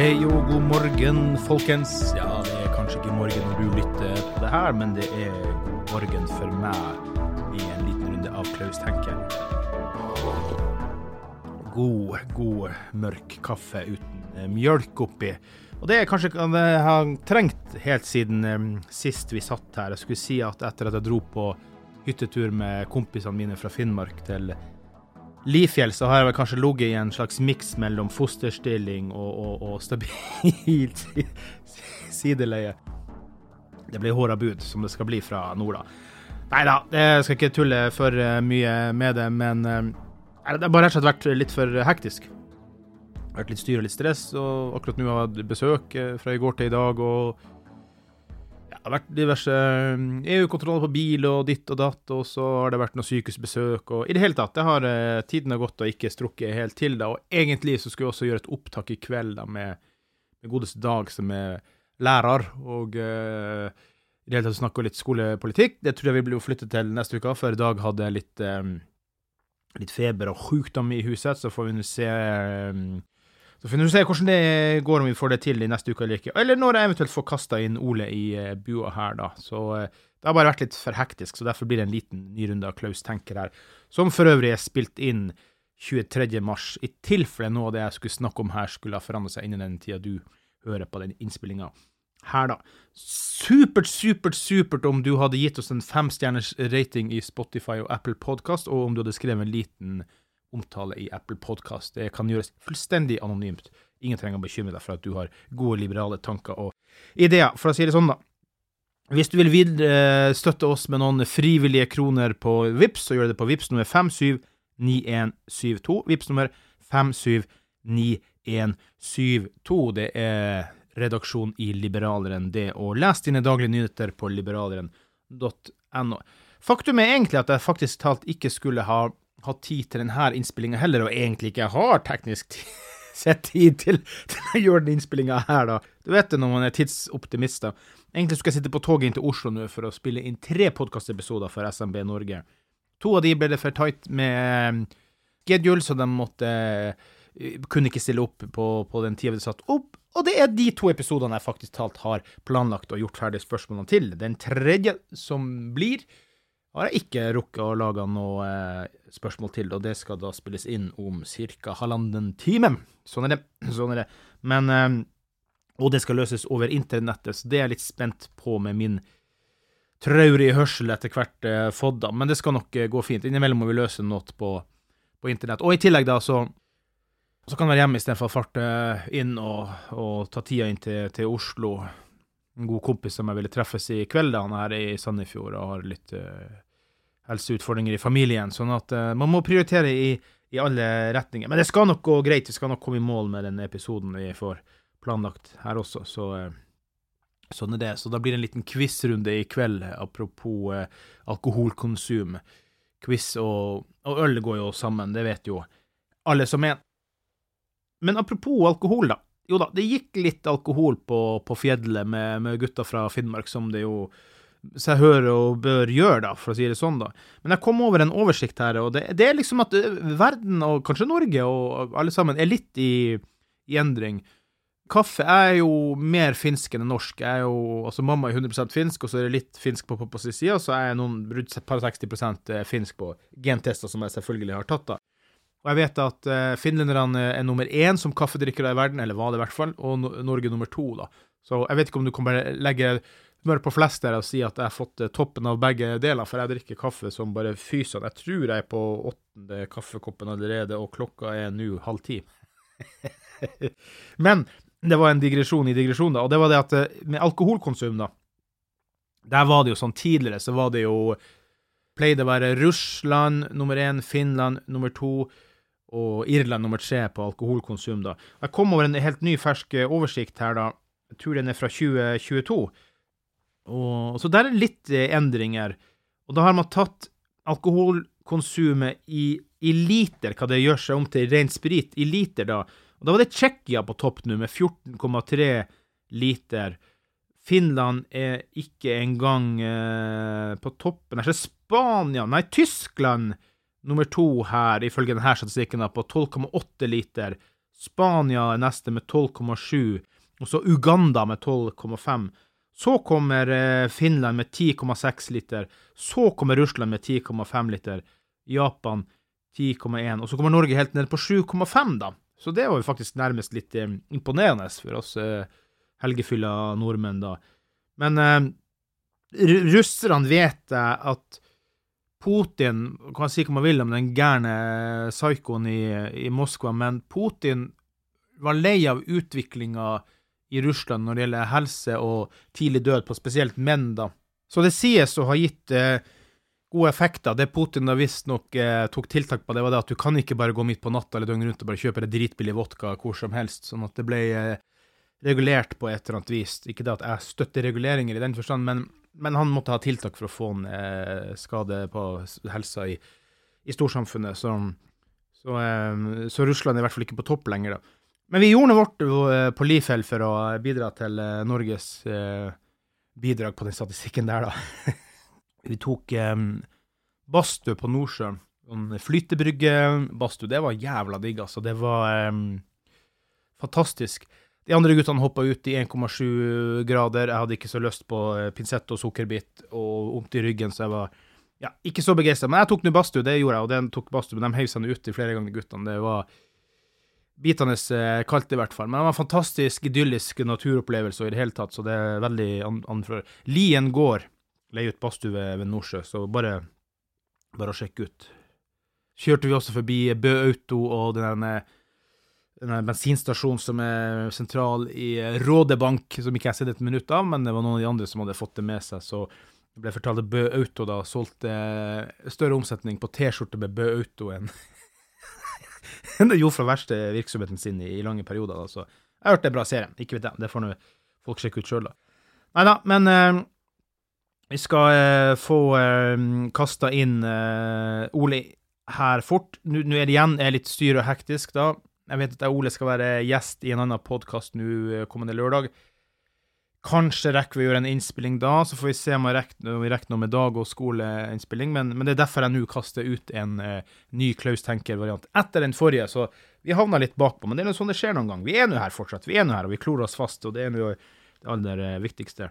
Hei og god morgen, folkens. Ja, det er kanskje ikke morgen når du lytter på det her, men det er god morgen for meg i en liten runde av Klaus tenker. God, god mørk kaffe uten eh, mjølk oppi. Og det er kanskje det har trengt helt siden eh, sist vi satt her. Jeg skulle si at etter at jeg dro på hyttetur med kompisene mine fra Finnmark til Lifjell, så har jeg vel kanskje ligget i en slags miks mellom fosterstilling og, og, og stabilt si- sideleie. Det blir håra bud, som det skal bli fra nord, da. Nei da, jeg skal ikke tulle for eh, mye med det, men eh, det har bare rett og slett vært litt for hektisk. Vært litt styr og litt stress, og akkurat nå har jeg hatt besøk eh, fra i går til i dag, og det har vært diverse eh, EU-kontroller på bil og ditt og datt, og så har det vært noen sykehusbesøk, og i det hele tatt, det har eh, tiden har gått og ikke strukket helt til, da, og egentlig så skulle jeg også gjøre et opptak i kveld da, med, med godeste Dag, som er lærer, og uh, i det hele tatt snakke litt skolepolitikk. Det tror jeg vi blir flyttet til neste uke, for Dag hadde litt, um, litt feber og sjukdom i huset, så får vi nå se eh, så får vi se hvordan det går, om vi får det til i neste uke eller ikke. Eller når jeg eventuelt får kasta inn Ole i eh, bua her, da. Så eh, det har bare vært litt for hektisk, så derfor blir det en liten ny runde av Klaus tenker her. Som for øvrig er spilt inn 23. mars, i tilfelle noe av det jeg skulle snakke om her, skulle ha forandret seg innen den tida du hører på den innspillinga her, da. Supert, supert, supert om du hadde gitt oss en femstjerners rating i Spotify og Apple Podcast, og om du hadde skrevet en liten omtale i Apple Podcast. Det kan gjøres fullstendig anonymt. Ingen trenger å bekymre deg for at du har gode liberale tanker og ideer, for å si det sånn, da. Hvis du vil videre støtte oss med noen frivillige kroner på VIPS, så gjør det på VIPS nummer 579172. VIPS nummer 579172. Det er redaksjon i Liberaleren, det. Og les dine daglige nyheter på liberaleren.no. Faktum er egentlig at jeg faktisk talt ikke skulle ha hatt tid til denne innspillinga heller, og egentlig ikke har teknisk sett tid til, til å gjøre den innspillinga her, da. Du vet det når man er tidsoptimist, da. Egentlig skulle jeg sitte på toget inn til Oslo nå for å spille inn tre podkastepisoder for SMB Norge. To av de ble det for tight med schedule, så de måtte kunne ikke stille opp på, på den tida vi satt opp. Og det er de to episodene jeg faktisk talt har planlagt og gjort ferdig spørsmålene til. Den tredje som blir, har jeg ikke rukket å lage noe eh, spørsmål til, og det skal da spilles inn om ca. halvannen time. Sånn er det. Sånn er det. Men eh, Og det skal løses over internettet, så det er jeg litt spent på med min traurige hørsel etter hvert eh, fått da. Men det skal nok eh, gå fint. Innimellom må vi løse noe på, på internett. Og i tillegg, da, så så kan jeg være hjemme istedenfor å farte inn og, og ta tida inn til, til Oslo en god kompis som jeg ville treffes i kveld. da, Han er i Sandefjord og har litt uh, helseutfordringer i familien. Sånn at uh, man må prioritere i, i, alle retninger. Men det skal nok gå greit. Vi skal nok komme i mål med den episoden vi får planlagt her også. Så uh, sånn er det. Så da blir det en liten quizrunde i kveld, apropos alkoholkonsum. Quiz og, og, øl går jo sammen, det vet jo alle som er. Men apropos alkohol, da. Jo da, det gikk litt alkohol på, på fjellet med, med gutta fra Finnmark, som det jo så jeg hører og bør gjøre, da, for å si det sånn, da. Men jeg kom over en oversikt her, og det, det er liksom at eh, verden, og kanskje Norge og alle sammen, er litt i, i endring. Kaffe er jo mer finsk enn norsk. Jeg er jo, altså Mamma er 100% finsk, og så er det litt finsk på pappas side, og så er jeg noen par 60 eh, finsk på gentester, som jeg selvfølgelig har tatt. da. Og jeg vet at uh, finlenderne er nummer én som kaffedrikkere i verden, eller var det i hvert fall, og Norge nummer to, da. Så jeg vet ikke om du kan bare legge smør på flest der og si at jeg har fått eh, toppen av begge deler, for jeg drikker kaffe som bare fyser. Jeg tror jeg er på åttende kaffekoppen allerede, og klokka er nå halv ti. Men det var en digresjon i digresjon, da, og det var det at eh, med alkoholkonsum, da Der var det jo sånn tidligere, så var det jo Pleide å være Russland nummer én, Finland nummer to og Irland nummer tre på alkoholkonsum, da. Jeg kom over en helt ny, fersk oversikt her, da. Jeg tror den er fra 2022 og, så der er litt eh, endringer. Og da har man tatt alkoholkonsumet i, i, liter, hva det gjør seg om til ren sprit, i liter, da. Og da var det Tsjekkia på topp nå, med 14,3 liter. Finland er ikke engang eh, på toppen. Er ikke Spania Nei, Tyskland nummer to her, ifølge denne statistikken, på 12,8 liter. Spania er neste med 12,7, og så Uganda med 12,5. Så kommer eh, Finland med 10,6 liter. Så kommer Russland med 10,5 liter. Japan 10,1. Og så kommer Norge helt ned på 7,5, da. Så det var jo faktisk nærmest litt eh, imponerende for oss eh, helgefylla nordmenn, da. Men eh, russerne vet at Putin Kan si hva man vil om den gærne psykoen i, i Moskva, men Putin var lei av utviklinga i Russland når det gjelder helse og tidlig død på spesielt menn, da. Så det sies å ha gitt eh, gode effekter. Det Putin da visstnok eh, tok tiltak på, det var det at du kan ikke bare gå midt på natta eller døgnet rundt og bare kjøpe dritbillig vodka hvor som helst, sånn at det ble eh, regulert på et eller annet vis. Ikke det at jeg støtter reguleringer i den forstand, men, men han måtte ha tiltak for å få en eh, skade på helsa i, i storsamfunnet. Så, så, eh, så Russland er i hvert fall ikke på topp lenger, da. Men vi gjorde vårt eh, på Lifel for å bidra til Norges bidrag på den statistikken der, da. vi tok um, badstue på Nordsjøen. Sånn flytebryggebadstue. Det var jævla digg, altså. Det var um, fantastisk. De andre guttene hoppa ut i 1,7 grader. Jeg hadde ikke så lyst på pinsett og sukkerbit og vondt i ryggen, så jeg var ja, ikke så begeistra. Men jeg tok nå badstue, det gjorde jeg, og den tok badstue. Men de heiv seg uti flere ganger, guttene. Det var bitende eh, kaldt, i hvert fall. Men det var en fantastisk idyllisk naturopplevelse i det hele tatt, så det er veldig anfører. Lien gård leier ut badstue ved, Nordsjø, så bare, bare å sjekke ut. Kjørte vi også forbi Bø Auto og denne, denne bensinstasjonen som er sentral i Rådebank, som ikke jeg har sett et minutt av, men det var noen av de andre som hadde fått det med seg. så det ble fortalt at Bø Auto da solgte større omsetning på T-skjorte med Bø Auto enn det gjorde fra verste virksomheten sin i, i lange perioder. så Jeg har hørt det er bra serie, ikke vet jeg. Det får nå folk sjekke ut sjøl, da. Nei da, men eh, vi skal eh, få eh, kasta inn eh, Ole her fort. Nå er det igjen er litt styr og hektisk, da. Jeg vet at Ole skal være gjest i en annen podkast nå kommende lørdag. Kanskje rekker vi å gjøre en innspilling da, så får vi se om vi rekker noe med dag- og skoleinnspilling. Men, men, det er derfor jeg nå kaster ut en uh, ny Klaus Tenker-variant etter den forrige. Så vi havna litt bakpå, men det er noe sånn det skjer noen gang. Vi er nå her fortsatt. Vi er nå her, og vi klorer oss fast, og det er nå det aller viktigste.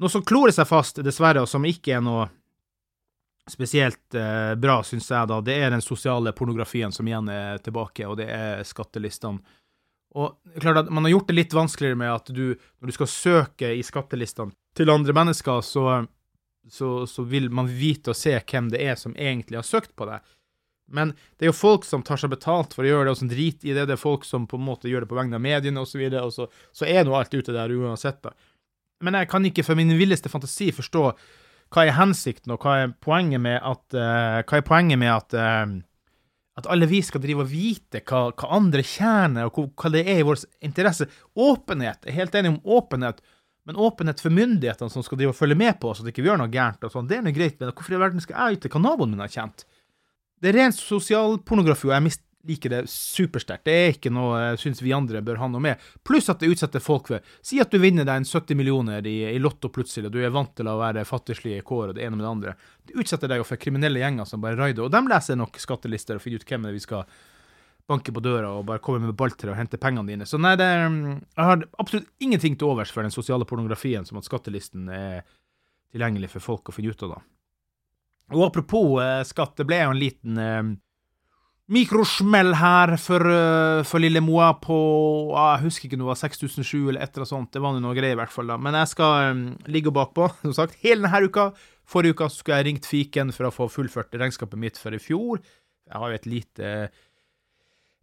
Noe som klorer seg fast, dessverre, og som ikke er noe spesielt eh, bra, syns jeg, da, det er den sosiale pornografien som igjen er tilbake, og det er skattelistene. Og klart at Man har gjort det litt vanskeligere med at du, når du skal søke i skattelistene til andre mennesker, så, så, så, vil man vite og se hvem det er som egentlig har søkt på deg. Men det er jo folk som tar seg betalt for å gjøre det, og som driter i det. Det er folk som på en måte gjør det på vegne av mediene osv., og, så så, så er nå alt ute der uansett. da. Men jeg kan ikke for min villeste fantasi forstå hva er hensikten, og hva er poenget med at, uh, poenget med at, uh, at alle vi skal drive og vite hva, hva andre tjener, og hva, hva, det er i vår interesse. Åpenhet. Jeg er helt enig om åpenhet, men åpenhet for myndighetene som skal drive og følge med på oss, at ikke vi gjør noe gærent, og sånn, det er noe greit, men hvorfor i verden skal jeg vite hva naboen min har tjent? Det er ren sosialpornografi, og jeg mist, liker det supersterkt. Det er ikke noe jeg syns vi andre bør ha noe med. Pluss at det utsetter folk for Si at du vinner deg en 70 millioner i, i Lotto plutselig, og du er vant til å være fattigslig i kår og det ene med det andre. Det utsetter deg jo for kriminelle gjenger som bare raider, og de leser nok skattelister og finner ut hvem det er vi skal banke på døra og bare komme med balltre og hente pengene dine. Så nei, det er, jeg har absolutt ingenting til overs for den sosiale pornografien som at skattelisten er tilgjengelig for folk å finne ut av, da. Og apropos eh, skatt, det ble jo en liten eh, mikrosmell her for, uh, for lille Moa på Jeg husker ikke noe, 6007 eller et eller annet sånt. Det var noe greier, i hvert fall. da. Men jeg skal um, ligge bakpå, som sagt, hele denne uka. Forrige uka skulle jeg ringt fiken for å få fullført regnskapet mitt for i fjor. Jeg har jo et lite uh,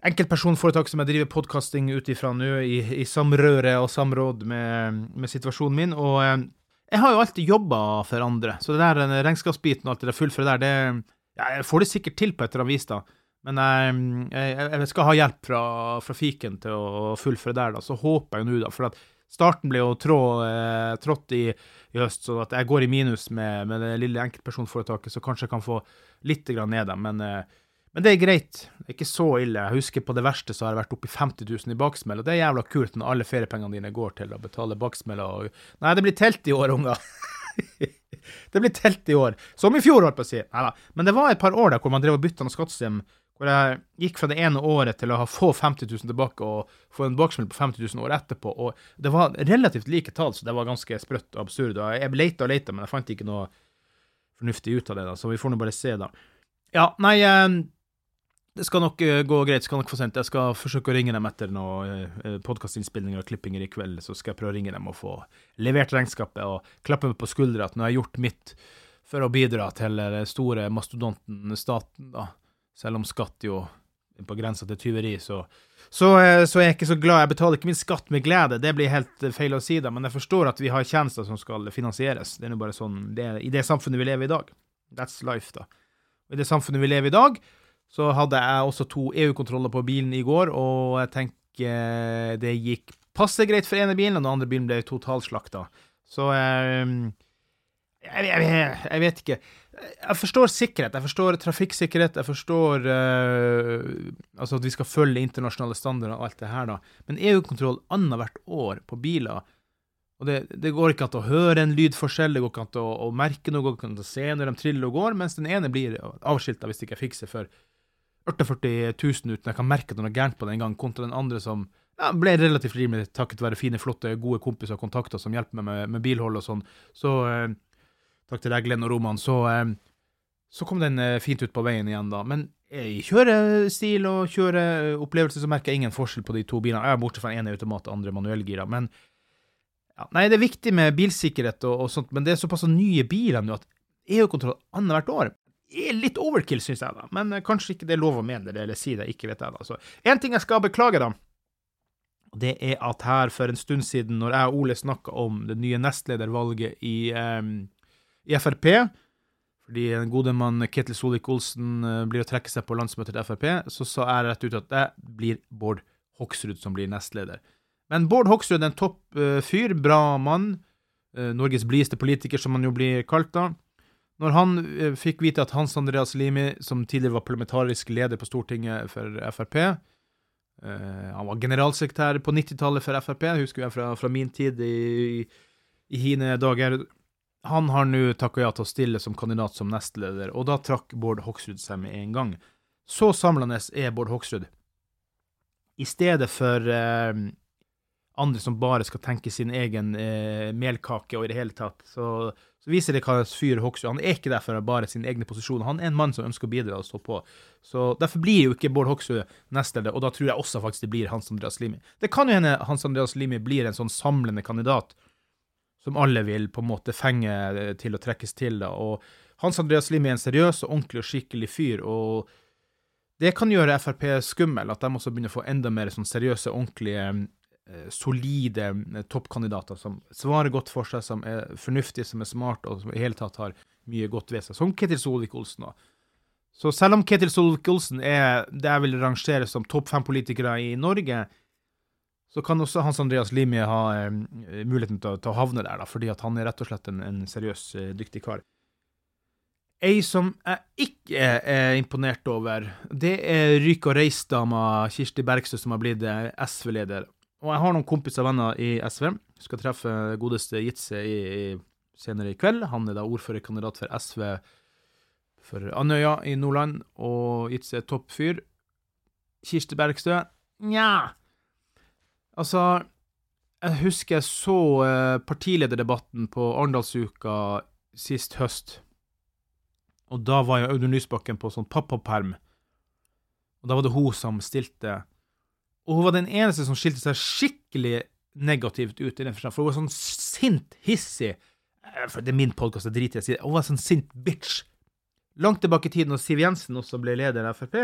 enkeltpersonforetak som jeg driver podkasting ut ifra nå, i, i, samrøre og samråd med, med situasjonen min. og jeg har jo alltid jobba for andre, så det der regnskapsbiten og alt det der fullføre der, det ja, Jeg får det sikkert til på et eller annet vis, da. Men jeg, jeg, jeg, skal ha hjelp fra, fra, fiken til å fullføre der, da. Så håper jeg nå, da. For at starten ble jo trå, eh, i, i, høst, så at jeg går i minus med, med det lille enkeltpersonforetaket, så kanskje jeg kan få litt ned dem. Men, eh, men, det er greit. Det er ikke så ille. Jeg husker på det verste så har jeg vært oppe i 50 000 i baksmell, og det er jævla kult når alle feriepengene dine går til å betale baksmell og Nei, det blir telt i år, unger. det blir telt i år. Som i fjor, holdt på å si. Nei da. Men det var et par år der hvor man drev og bytta noe skattesystem hvor jeg gikk fra det ene året til å ha få 50 000 tilbake og få en baksmell på 50 000 år etterpå. Og det var relativt like tall, så det var ganske sprøtt og absurd. Og jeg leita og leita, men jeg fant ikke noe fornuftig ut av det, da, så vi får nå bare se, da. Ja, nei eh, Det skal nok eh, gå greit, skal nok få sendt. Jeg skal forsøke å ringe dem etter noen eh, podkastinnspillinger og klippinger i kveld, så skal jeg prøve å ringe dem og få levert regnskapet og klappe meg på skuldra at nå har jeg gjort mitt for å bidra til den store mastodonten staten, da selv om skatt jo er på grensa til tyveri, så, så, eh, så, er jeg ikke så glad. Jeg betaler ikke min skatt med glede, det blir helt eh, feil å si, det, men jeg forstår at vi har tjenester som skal finansieres. Det er nå bare sånn det er, i det samfunnet vi lever i i dag. That's life, da. I det samfunnet vi lever i i dag, så hadde jeg også to EU-kontroller på bilen i går, og jeg tenker det gikk passe greit for ene bilen, og den andre bilen ble totalslakta. Så jeg, jeg, jeg, jeg, vet ikke. Jeg forstår sikkerhet, jeg forstår trafikksikkerhet, jeg forstår uh, altså at vi skal følge internasjonale standarder og alt det her, da. Men EU-kontroll annethvert år på biler og det, det, går ikke an å høre en lydforskjell, det går ikke an å, å merke noe, det går ikke an å se når de triller og går, mens den ene blir avskilta hvis ikke jeg fikser for 48 000 uten jeg kan merke at noe gærent på den gang, kontra den andre som ja, ble relativt rimelig takket være fine, flotte, gode kompiser og kontakter som hjelper meg med, med bilhold og sånn. Så uh, takk til deg, Glenn og Roman, så, eh, så kom den eh, fint ut på veien igjen, da. Men i kjørestil og kjøreopplevelse så merker jeg ingen forskjell på de to bilene. Jeg er bortsett fra ene automat og andre manuellgira. Men ja, nei, det er viktig med bilsikkerhet og, og sånt, men det er såpass nye biler nå at EU-kontroll annethvert år er litt overkill, syns jeg, da. Men eh, kanskje ikke det er lov å mene det eller si det, ikke vet jeg, da. Så én ting jeg skal beklage, da. Det er at her for en stund siden, når jeg og Ole snakka om det nye nestledervalget i um, i Frp. Fordi den gode mann Ketil Solvik-Olsen eh, blir å trekke seg på landsmøtet til Frp, så sa jeg rett ut at det blir Bård Hoksrud som blir nestleder. Men Bård Hoksrud er en topp uh, fyr, bra mann. Uh, Norges blideste politiker, som han jo blir kalt da. Når han fikk vite at Hans Andreas Limi, som tidligere var parlamentarisk leder på Stortinget for Frp Han var generalsekretær på 90-tallet for Frp, husker jeg fra, fra min tid i, i hine dager han har nå takka ja til å stille som kandidat som nestleder, og da trakk Bård Hoksrud seg med en gang. Så samlende er Bård Hoksrud. I stedet for eh, andre som bare skal tenke sin egen eh, melkake og i det hele tatt, så, så viser det hva fyr Hoksrud Han er ikke der for bare sin egne posisjon. han er en mann som ønsker å bidra og stå på. Så Derfor blir jo ikke Bård Hoksrud nestleder, og da tror jeg også faktisk det blir Hans Andreas Limi. Det kan jo hende Hans Andreas Limi blir en sånn samlende kandidat som alle vil på en måte fenge eh, til å trekkes til. da, og Hans Andreas Limi er en seriøs og ordentlig og skikkelig fyr, og det kan gjøre Frp skummel, at de også begynner å få enda mer sånn seriøse, ordentlige eh, solide eh, toppkandidater som svarer godt for seg, som er fornuftige, som er smarte og som i hele tatt har mye godt ved seg, som Ketil Solvik-Olsen. Så selv om Ketil Solvik-Olsen er det jeg vil rangere som topp fem-politikere i Norge, så kan også Hans Andreas Limi ha eh, muligheten til, til, å havne der, da, fordi han er rett og slett en, en seriøs, eh, dyktig kar. Ei som jeg ikke er imponert over, det er ryk- og reis-dama Kirsti Bergstø, som har blitt eh, SV-leder. Og jeg har noen kompiser og venner i SV. Skal treffe godeste Jitze i, i, senere i kveld. Han er da ordførerkandidat for SV for Andøya i Nordland, og Jitze er topp fyr. Kirsti Bergstø nja Altså, jeg husker jeg så eh, partilederdebatten på Arendalsuka sist høst. Og da var jo Audun Lysbakken på sånn pappaperm. Og da var det hun som stilte. Og hun var den eneste som skilte seg skikkelig negativt ut i den forstand, for hun var sånn sint, hissig eh, For det er min podkast, jeg driter i å si det. Hun var sånn sint bitch. Langt tilbake i tiden, da Siv Jensen også ble leder av Frp,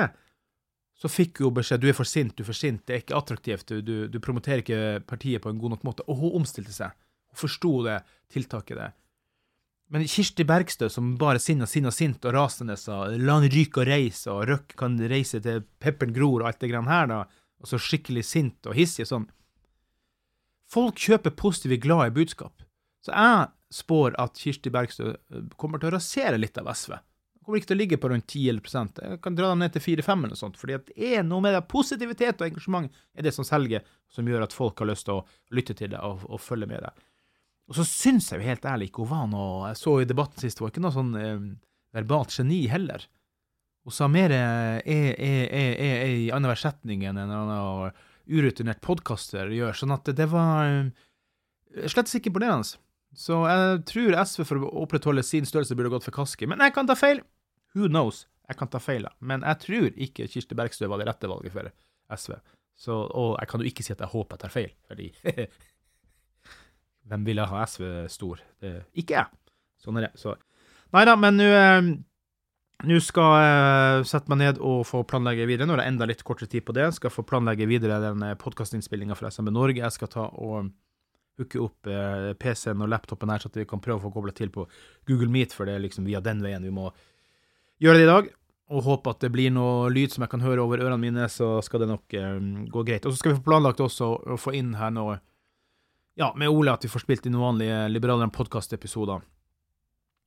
så fikk hun beskjed du er for sint, du er for sint, det er ikke attraktivt, du, du, du promoterer ikke partiet på en god nok måte. Og hun omstilte seg. Hun forsto det tiltaket det. Men Kirsti Bergstø, som bare sinna, sinna, sint og rasende, sa la han ryke og reise, og Røkk kan reise til pepperen gror og alt det grann her, da, og så skikkelig sint og hissig og sånn. Folk kjøper positive, glade budskap. Så jeg spår at Kirsti Bergstø eh, kommer til å rasere litt av SV. Kommer ikke til å ligge på rundt 10 Jeg kan dra dem ned til 4-5 eller noe sånt, fordi det er noe med det. Positivitet og engasjement er det som selger, som gjør at folk har lyst til å lytte til det og, og følge med deg. Og så syns jeg jo helt ærlig ikke hun var noe Jeg så i debatten sist, hun var ikke noe sånn eh, verbalt geni heller. Hun sa mer eh, e, e, e, e, e i annenhver setning enn en annen urutinert podkaster gjør, sånn at det var eh, slett ikke imponerende. Så jeg tror SV for å opprettholde sin størrelse burde gått for Kaski. Men jeg kan ta feil! Who knows? Jeg kan ta feil, men jeg tror ikke Kirsti Bergstø var det rette valget for SV. Så, og jeg kan jo ikke si at jeg håper jeg tar feil, fordi Hvem ville ha SV stor? Det, ikke jeg. Sånn er det. Så. Nei da, men nå eh, skal jeg sette meg ned og få planlegge videre. Nå har jeg enda litt kortere tid på det. Jeg skal få planlegge videre den eh, podkastinnspillinga fra SMB Norge. Jeg skal ta og hooke opp eh, PC-en og laptopen her, så at vi kan prøve å få kobla til på Google Meet, for det er liksom via den veien vi må gjøre det i dag. Og håpe at det blir noe lyd som jeg kan høre over ørene mine, så skal det nok um, gå greit. Og så skal vi få planlagt også å få inn her noe ja, med Ole at vi får spilt inn noen vanlige Liberaleren-podkast-episoder.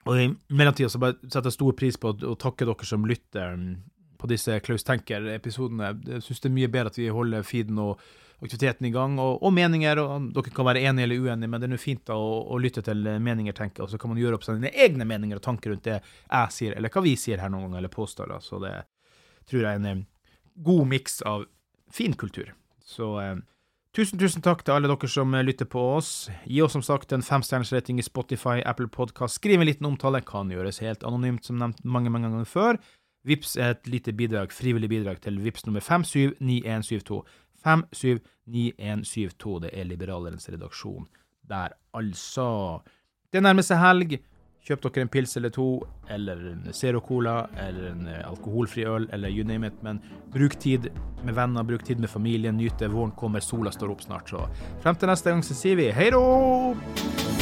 Og i mellomtida så bare setter jeg stor pris på å takke dere som lytter mm, på disse Klaus Tenker-episodene. Jeg syns det er mye bedre at vi holder feeden og aktiviteten i gang, og, og meninger. og Dere kan være enige eller uenige, men det er nå fint da, å, å, lytte til meninger, tenker og så kan man gjøre opp sine egne meninger og tanker rundt det jeg sier, eller hva vi sier her noen ganger, eller påstår. Da. Så det tror jeg er en god miks av fin kultur. Så eh, Tusen, tusen takk til alle dere som eh, lytter på oss. Gi oss som sagt en femstjerners rating i Spotify, Apple Podcast. Skriv en liten omtale. Kan gjøres helt anonymt, som nevnt mange, mange ganger før. Vips er et lite bidrag, frivillig bidrag til Vips nummer 579172. 579172. Det er Liberalerens redaksjon der, altså. Det nærmer seg helg. Kjøp dere en pils eller to, eller en Zero Cola, eller en eh, alkoholfri øl, eller you name it. Men bruk tid med venner, bruk tid med familien, nyt det. Våren kommer, sola står opp snart. Så frem til neste gang så sier vi hei då!